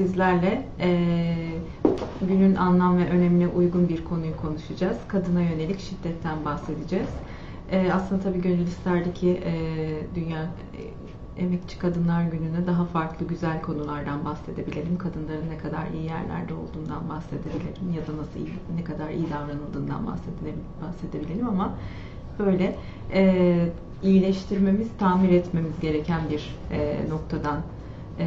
Sizlerle eee, günün anlam ve önemine uygun bir konuyu konuşacağız. Kadına yönelik şiddetten bahsedeceğiz. Eee, aslında tabii gönül isterdi ki eee, Dünya eee, Emekçi Kadınlar Günü'ne daha farklı güzel konulardan bahsedebilelim. Kadınların ne kadar iyi yerlerde olduğundan bahsedebilelim ya da nasıl iyi, ne kadar iyi davranıldığından bahsedebilelim, ama böyle eee, iyileştirmemiz, tamir etmemiz gereken bir eee, noktadan e,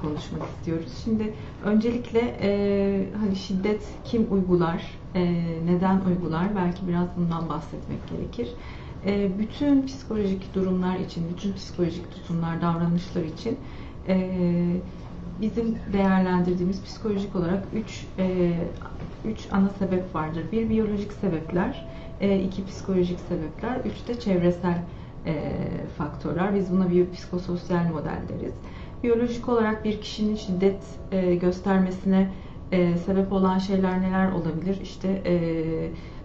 konuşmak istiyoruz. Şimdi öncelikle e, hani şiddet kim uygular, e, neden uygular? Belki biraz bundan bahsetmek gerekir. E, bütün psikolojik durumlar için, bütün psikolojik tutumlar, davranışlar için e, bizim değerlendirdiğimiz psikolojik olarak üç, e, üç ana sebep vardır. Bir biyolojik sebepler, e, iki psikolojik sebepler, üç de çevresel e, faktörler. Biz buna bir psikososyal model deriz biyolojik olarak bir kişinin şiddet e, göstermesine e, sebep olan şeyler neler olabilir? İşte e,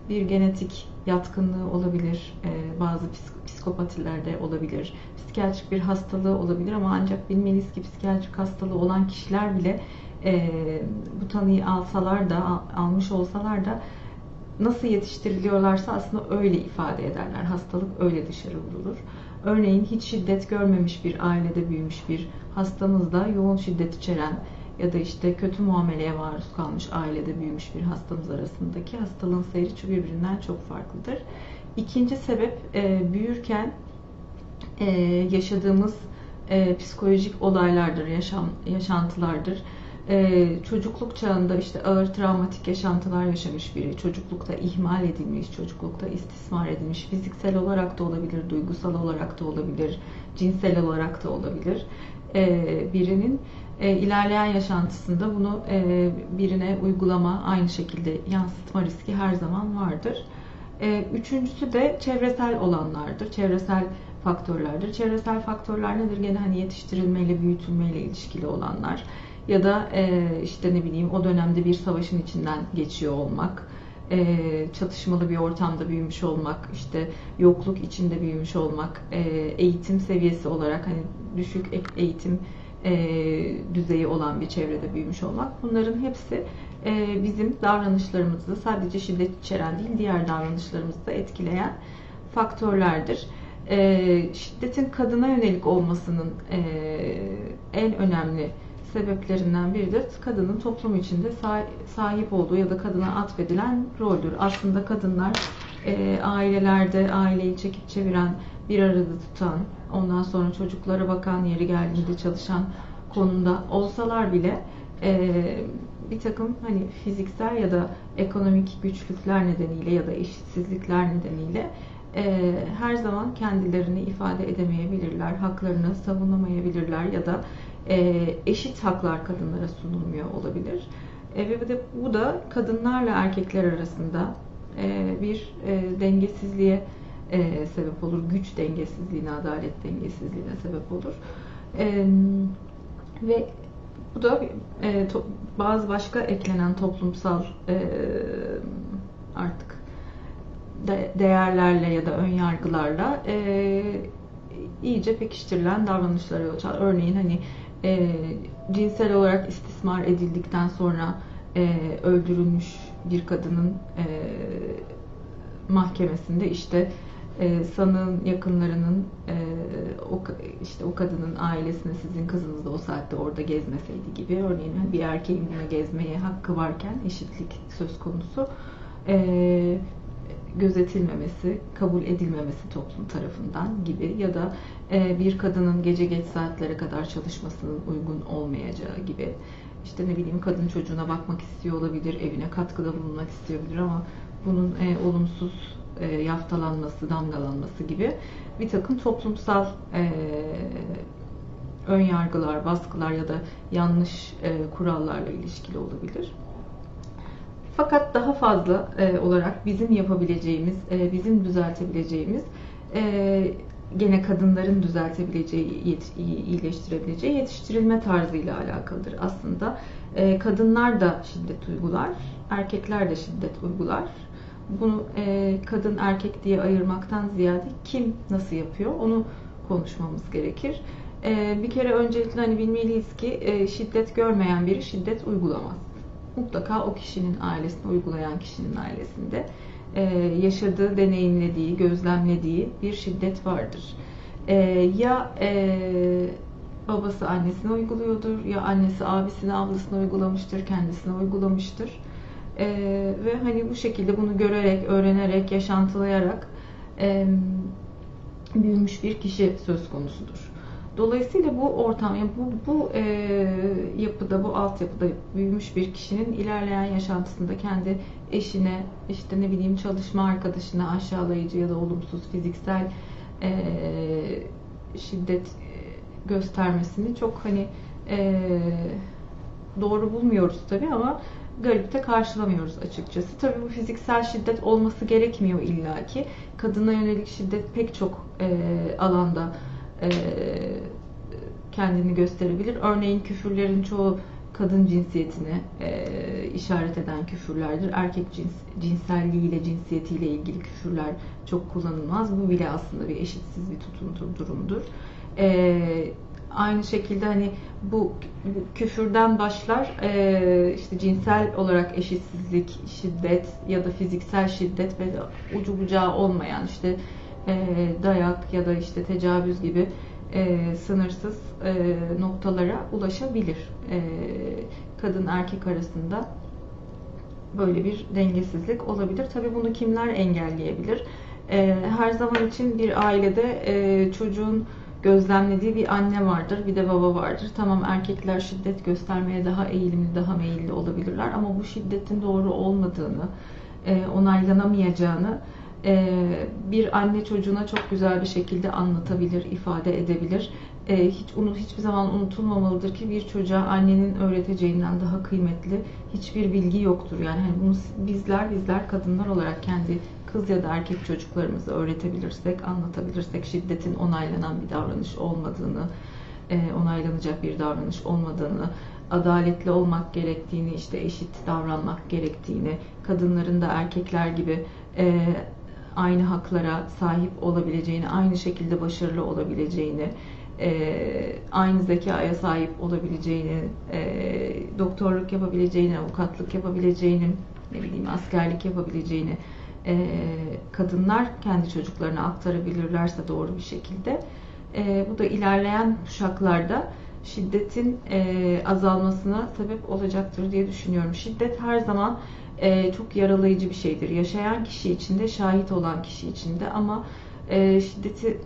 bir genetik yatkınlığı olabilir, e, bazı psik- psikopatilerde olabilir, psikiyatrik bir hastalığı olabilir ama ancak bilmeliyiz ki psikiyatrik hastalığı olan kişiler bile e, bu tanıyı alsalar da, al- almış olsalar da nasıl yetiştiriliyorlarsa aslında öyle ifade ederler. Hastalık öyle dışarı vurulur. Örneğin hiç şiddet görmemiş bir ailede büyümüş bir hastamızda yoğun şiddet içeren ya da işte kötü muameleye maruz kalmış ailede büyümüş bir hastamız arasındaki hastalığın seyri birbirinden çok farklıdır. İkinci sebep e, büyürken e, yaşadığımız e, psikolojik olaylardır, yaşam yaşantılardır. E, çocukluk çağında işte ağır travmatik yaşantılar yaşamış biri, çocuklukta ihmal edilmiş, çocuklukta istismar edilmiş, fiziksel olarak da olabilir, duygusal olarak da olabilir, cinsel olarak da olabilir. E, birinin e, ilerleyen yaşantısında bunu e, birine uygulama, aynı şekilde yansıtma riski her zaman vardır. E, üçüncüsü de çevresel olanlardır, çevresel faktörlerdir. Çevresel faktörler nedir? Gene hani yetiştirilmeyle, büyütülmeyle ilişkili olanlar ya da e, işte ne bileyim o dönemde bir savaşın içinden geçiyor olmak, e, çatışmalı bir ortamda büyümüş olmak, işte yokluk içinde büyümüş olmak, e, eğitim seviyesi olarak hani düşük eğitim e, düzeyi olan bir çevrede büyümüş olmak. Bunların hepsi e, bizim davranışlarımızı sadece şiddet içeren değil diğer davranışlarımızı da etkileyen faktörlerdir. E, şiddetin kadına yönelik olmasının e, en önemli sebeplerinden biri de kadının toplum içinde sahip olduğu ya da kadına atfedilen roldür. Aslında kadınlar e, ailelerde aileyi çekip çeviren, bir arada tutan, ondan sonra çocuklara bakan, yeri geldiğinde çalışan konumda olsalar bile e, bir takım hani fiziksel ya da ekonomik güçlükler nedeniyle ya da eşitsizlikler nedeniyle e, her zaman kendilerini ifade edemeyebilirler, haklarını savunamayabilirler ya da eşit haklar kadınlara sunulmuyor olabilir. E, ve bu da kadınlarla erkekler arasında e, bir e, dengesizliğe e, sebep olur. Güç dengesizliğine, adalet dengesizliğine sebep olur. E, ve bu da e, bazı başka eklenen toplumsal e, artık de, değerlerle ya da ön yargılarla e, iyice pekiştirilen davranışlara yol açar. Örneğin hani e, cinsel olarak istismar edildikten sonra e, öldürülmüş bir kadının e, mahkemesinde işte e, sanığın yakınlarının e, o işte o kadının ailesine sizin kızınız da o saatte orada gezmeseydi gibi örneğin bir erkeğin bunu gezmeye hakkı varken eşitlik söz konusu. E, gözetilmemesi, kabul edilmemesi toplum tarafından gibi ya da e, bir kadının gece geç saatlere kadar çalışmasının uygun olmayacağı gibi işte ne bileyim kadın çocuğuna bakmak istiyor olabilir, evine katkıda bulunmak isteyebilir ama bunun e, olumsuz e, yaftalanması, damgalanması gibi bir takım toplumsal e, ön yargılar, baskılar ya da yanlış e, kurallarla ilişkili olabilir. Fakat daha fazla e, olarak bizim yapabileceğimiz, e, bizim düzeltebileceğimiz, e, gene kadınların düzeltebileceği, yet, iyileştirebileceği yetiştirilme tarzıyla alakalıdır. Aslında e, kadınlar da şiddet uygular, erkekler de şiddet uygular. Bunu e, kadın erkek diye ayırmaktan ziyade kim nasıl yapıyor onu konuşmamız gerekir. E, bir kere öncelikle hani bilmeliyiz ki e, şiddet görmeyen biri şiddet uygulamaz. Mutlaka o kişinin ailesinde, uygulayan kişinin ailesinde e, yaşadığı, deneyimlediği, gözlemlediği bir şiddet vardır. E, ya e, babası annesine uyguluyordur, ya annesi abisine, ablasına uygulamıştır, kendisine uygulamıştır. Ve hani bu şekilde bunu görerek, öğrenerek, yaşantılayarak büyümüş bir kişi söz konusudur. Dolayısıyla bu ortam, yani bu, bu e, yapıda, bu altyapıda büyümüş bir kişinin ilerleyen yaşantısında kendi eşine, işte ne bileyim çalışma arkadaşına aşağılayıcı ya da olumsuz fiziksel e, şiddet göstermesini çok hani e, doğru bulmuyoruz tabii ama garipte karşılamıyoruz açıkçası. Tabii bu fiziksel şiddet olması gerekmiyor illaki. Kadına yönelik şiddet pek çok e, alanda e, kendini gösterebilir. Örneğin küfürlerin çoğu kadın cinsiyetine e, işaret eden küfürlerdir. Erkek cins, cinselliğiyle, cinsiyetiyle ilgili küfürler çok kullanılmaz. Bu bile aslında bir eşitsiz bir tutum durumdur. E, aynı şekilde hani bu küfürden başlar işte cinsel olarak eşitsizlik, şiddet ya da fiziksel şiddet ve ucu bucağı olmayan işte e, dayak ya da işte tecavüz gibi e, sınırsız e, noktalara ulaşabilir. E, kadın erkek arasında böyle bir dengesizlik olabilir. Tabii bunu kimler engelleyebilir? E, her zaman için bir ailede e, çocuğun gözlemlediği bir anne vardır, bir de baba vardır. Tamam erkekler şiddet göstermeye daha eğilimli, daha meyilli olabilirler ama bu şiddetin doğru olmadığını, e, onaylanamayacağını bir anne çocuğuna çok güzel bir şekilde anlatabilir, ifade edebilir. E, hiç unut hiçbir zaman unutulmamalıdır ki bir çocuğa annenin öğreteceğinden daha kıymetli hiçbir bilgi yoktur. Yani hani bunu bizler bizler kadınlar olarak kendi kız ya da erkek çocuklarımızı öğretebilirsek, anlatabilirsek şiddetin onaylanan bir davranış olmadığını, e, onaylanacak bir davranış olmadığını, adaletli olmak gerektiğini, işte eşit davranmak gerektiğini, kadınların da erkekler gibi e, aynı haklara sahip olabileceğini, aynı şekilde başarılı olabileceğini, e, aynı zekaya sahip olabileceğini, doktorluk yapabileceğini, avukatlık yapabileceğini, ne bileyim askerlik yapabileceğini e, kadınlar kendi çocuklarına aktarabilirlerse doğru bir şekilde e, bu da ilerleyen kuşaklarda şiddetin e, azalmasına sebep olacaktır diye düşünüyorum. Şiddet her zaman e, çok yaralayıcı bir şeydir. Yaşayan kişi içinde, şahit olan kişi içinde ama e, şiddeti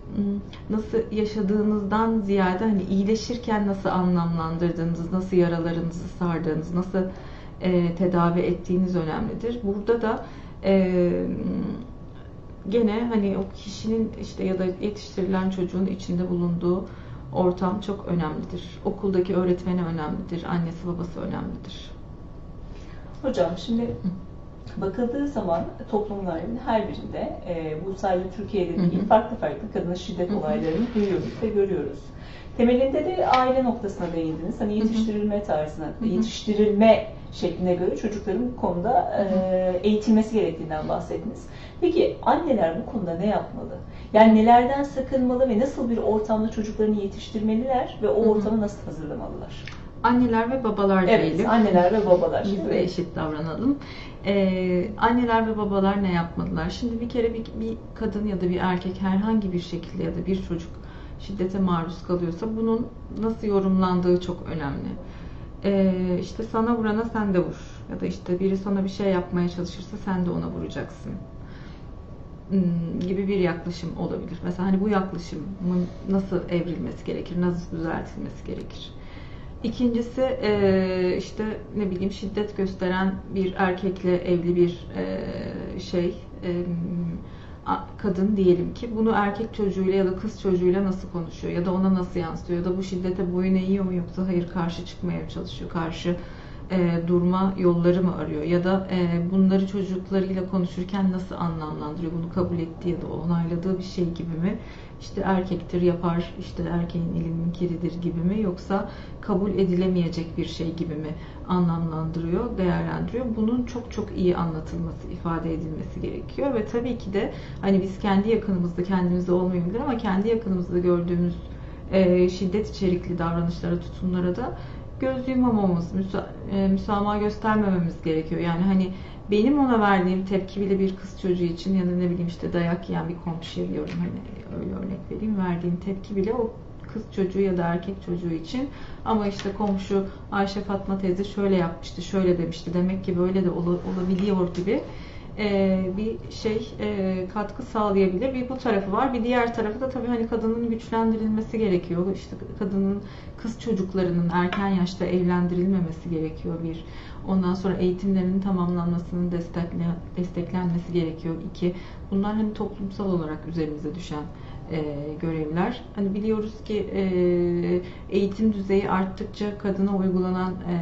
nasıl yaşadığınızdan ziyade hani iyileşirken nasıl anlamlandırdığınız, nasıl yaralarınızı sardığınız, nasıl e, tedavi ettiğiniz önemlidir. Burada da ee, gene hani o kişinin işte ya da yetiştirilen çocuğun içinde bulunduğu ortam çok önemlidir. Okuldaki öğretmeni önemlidir, annesi babası önemlidir. Hocam şimdi bakıldığı zaman toplumların her birinde e, bu sadece Türkiye'de değil hı hı. farklı farklı kadın şiddet olaylarını duyuyoruz ve görüyoruz. Temelinde de aile noktasına değindiniz. Hani yetiştirilme tarzına, yetiştirilme şekline göre çocukların bu konuda e, eğitilmesi gerektiğinden bahsettiniz. Peki anneler bu konuda ne yapmalı? Yani nelerden sakınmalı ve nasıl bir ortamda çocuklarını yetiştirmeliler ve o ortamı nasıl hazırlamalılar? Anneler ve babalar evet, diyelim. Evet, anneler ve babalar. Biz de eşit davranalım. Ee, anneler ve babalar ne yapmalılar? Şimdi bir kere bir, bir kadın ya da bir erkek herhangi bir şekilde ya da bir çocuk şiddete maruz kalıyorsa bunun nasıl yorumlandığı çok önemli e, işte sana vurana sen de vur. Ya da işte biri sana bir şey yapmaya çalışırsa sen de ona vuracaksın hmm, gibi bir yaklaşım olabilir. Mesela hani bu yaklaşımın nasıl evrilmesi gerekir, nasıl düzeltilmesi gerekir? İkincisi e, işte ne bileyim şiddet gösteren bir erkekle evli bir e, şey e, kadın diyelim ki. Bunu erkek çocuğuyla ya da kız çocuğuyla nasıl konuşuyor ya da ona nasıl yansıtıyor ya da bu şiddete boyun eğiyor mu yoksa hayır karşı çıkmaya çalışıyor karşı e, durma yolları mı arıyor? Ya da e, bunları çocuklarıyla konuşurken nasıl anlamlandırıyor? Bunu kabul ettiği ya da onayladığı bir şey gibi mi? İşte erkektir yapar işte erkeğin elinin kiridir gibi mi? Yoksa kabul edilemeyecek bir şey gibi mi anlamlandırıyor, değerlendiriyor. Bunun çok çok iyi anlatılması, ifade edilmesi gerekiyor. Ve tabii ki de hani biz kendi yakınımızda kendimizde olmayabilir ama kendi yakınımızda gördüğümüz e, şiddet içerikli davranışlara, tutumlara da göz yumamamız, müsa e, müsamaha göstermememiz gerekiyor. Yani hani benim ona verdiğim tepki bile bir kız çocuğu için ya da ne bileyim işte dayak yiyen bir komşuya diyorum. Hani öyle örnek vereyim verdiğim tepki bile o kız çocuğu ya da erkek çocuğu için. Ama işte komşu Ayşe Fatma teyze şöyle yapmıştı, şöyle demişti demek ki böyle de olabiliyor gibi e, bir şey e, katkı sağlayabilir. Bir bu tarafı var. Bir diğer tarafı da tabii hani kadının güçlendirilmesi gerekiyor. İşte kadının kız çocuklarının erken yaşta evlendirilmemesi gerekiyor bir. Ondan sonra eğitimlerinin tamamlanmasının destekle, desteklenmesi gerekiyor. iki. Bunlar hani toplumsal olarak üzerimize düşen e, görevler. Hani biliyoruz ki e, eğitim düzeyi arttıkça kadına uygulanan e,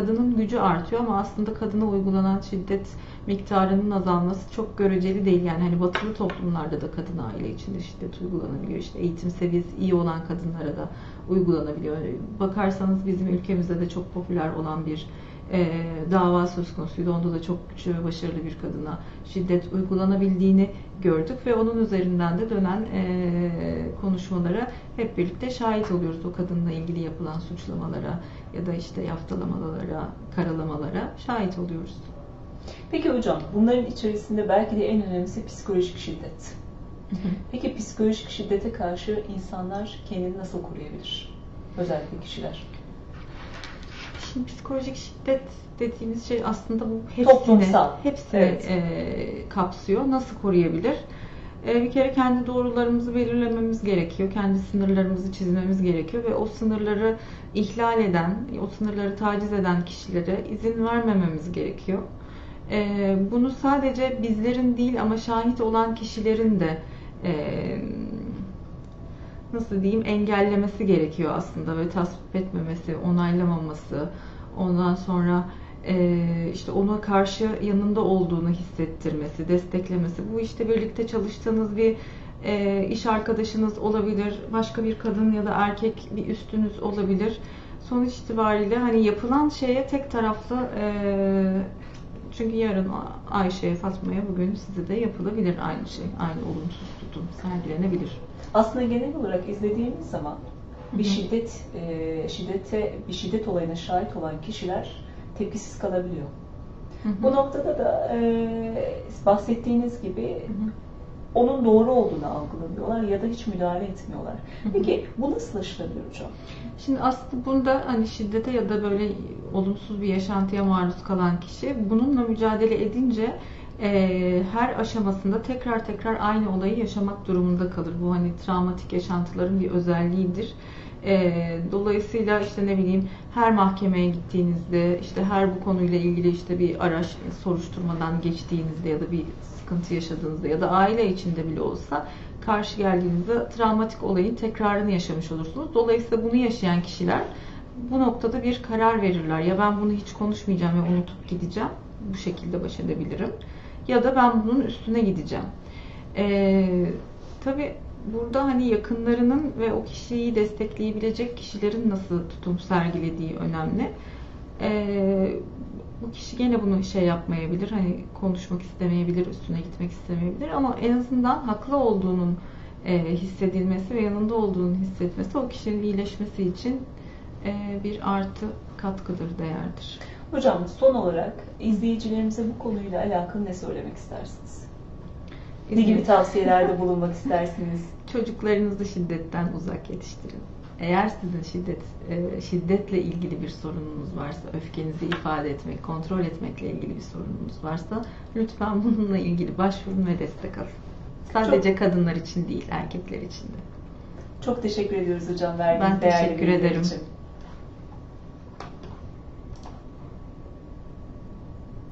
kadının gücü artıyor ama aslında kadına uygulanan şiddet miktarının azalması çok göreceli değil. Yani hani batılı toplumlarda da kadın aile içinde şiddet uygulanabiliyor. İşte eğitim seviyesi iyi olan kadınlara da uygulanabiliyor. Bakarsanız bizim ülkemizde de çok popüler olan bir e, dava söz konusuydu. Onda da çok güçlü ve başarılı bir kadına şiddet uygulanabildiğini gördük ve onun üzerinden de dönen e, konuşmalara hep birlikte şahit oluyoruz. O kadınla ilgili yapılan suçlamalara ya da işte yaftalamalara, karalamalara şahit oluyoruz. Peki hocam bunların içerisinde belki de en önemlisi psikolojik şiddet. Peki psikolojik şiddete karşı insanlar kendini nasıl koruyabilir? Özellikle kişiler. Şimdi psikolojik şiddet dediğimiz şey aslında bu hepsini, Toplumsal. hepsini Evet. e, kapsıyor. Nasıl koruyabilir? E, bir kere kendi doğrularımızı belirlememiz gerekiyor. Kendi sınırlarımızı çizmemiz gerekiyor ve o sınırları ihlal eden, o sınırları taciz eden kişilere izin vermememiz gerekiyor. E, bunu sadece bizlerin değil ama şahit olan kişilerin de e, nasıl diyeyim engellemesi gerekiyor aslında ve tasvip etmemesi, onaylamaması, ondan sonra e, işte ona karşı yanında olduğunu hissettirmesi, desteklemesi. Bu işte birlikte çalıştığınız bir e, iş arkadaşınız olabilir, başka bir kadın ya da erkek bir üstünüz olabilir. Sonuç itibariyle hani yapılan şeye tek taraflı e, çünkü yarın Ayşe'ye, Fatma'ya bugün size de yapılabilir aynı şey. Aynı olumsuz tutum sergilenebilir. Aslında genel olarak izlediğimiz zaman bir şiddet e, şiddete bir şiddet olayına şahit olan kişiler tepkisiz kalabiliyor. Hı hı. Bu noktada da e, bahsettiğiniz gibi Hı hı. onun doğru olduğunu algılamıyorlar ya da hiç müdahale etmiyorlar. Hı hı. Peki bu nasıl aşılabilir hocam? Şimdi aslında bunda hani şiddete ya da böyle olumsuz bir yaşantıya maruz kalan kişi bununla mücadele edince e, her aşamasında tekrar tekrar aynı olayı yaşamak durumunda kalır. Bu hani travmatik yaşantıların bir özelliğidir. E, dolayısıyla işte ne bileyim her mahkemeye gittiğinizde işte her bu konuyla ilgili işte bir araç soruşturmadan geçtiğinizde ya da bir sıkıntı yaşadığınızda ya da aile içinde bile olsa karşı geldiğinizde travmatik olayın tekrarını yaşamış olursunuz. Dolayısıyla bunu yaşayan kişiler bu noktada bir karar verirler. Ya ben bunu hiç konuşmayacağım ve unutup gideceğim. Bu şekilde baş edebilirim. Ya da ben bunun üstüne gideceğim. Ee, tabii burada hani yakınlarının ve o kişiyi destekleyebilecek kişilerin nasıl tutum sergilediği önemli. Ee, bu kişi gene bunu şey yapmayabilir, hani konuşmak istemeyebilir, üstüne gitmek istemeyebilir ama en azından haklı olduğunun e, hissedilmesi ve yanında olduğunu hissetmesi o kişinin iyileşmesi için e, bir artı katkıdır, değerdir. Hocam son olarak izleyicilerimize bu konuyla alakalı ne söylemek istersiniz? Ne gibi tavsiyelerde bulunmak istersiniz? Çocuklarınızı şiddetten uzak yetiştirin. Eğer sizin şiddet e, şiddetle ilgili bir sorununuz varsa, öfkenizi ifade etmek, kontrol etmekle ilgili bir sorununuz varsa lütfen bununla ilgili başvurun ve destek alın. Sadece kadınlar için değil, erkekler için de. Çok teşekkür ediyoruz hocam verdiğiniz Ben değerli teşekkür bilgiler ederim. için.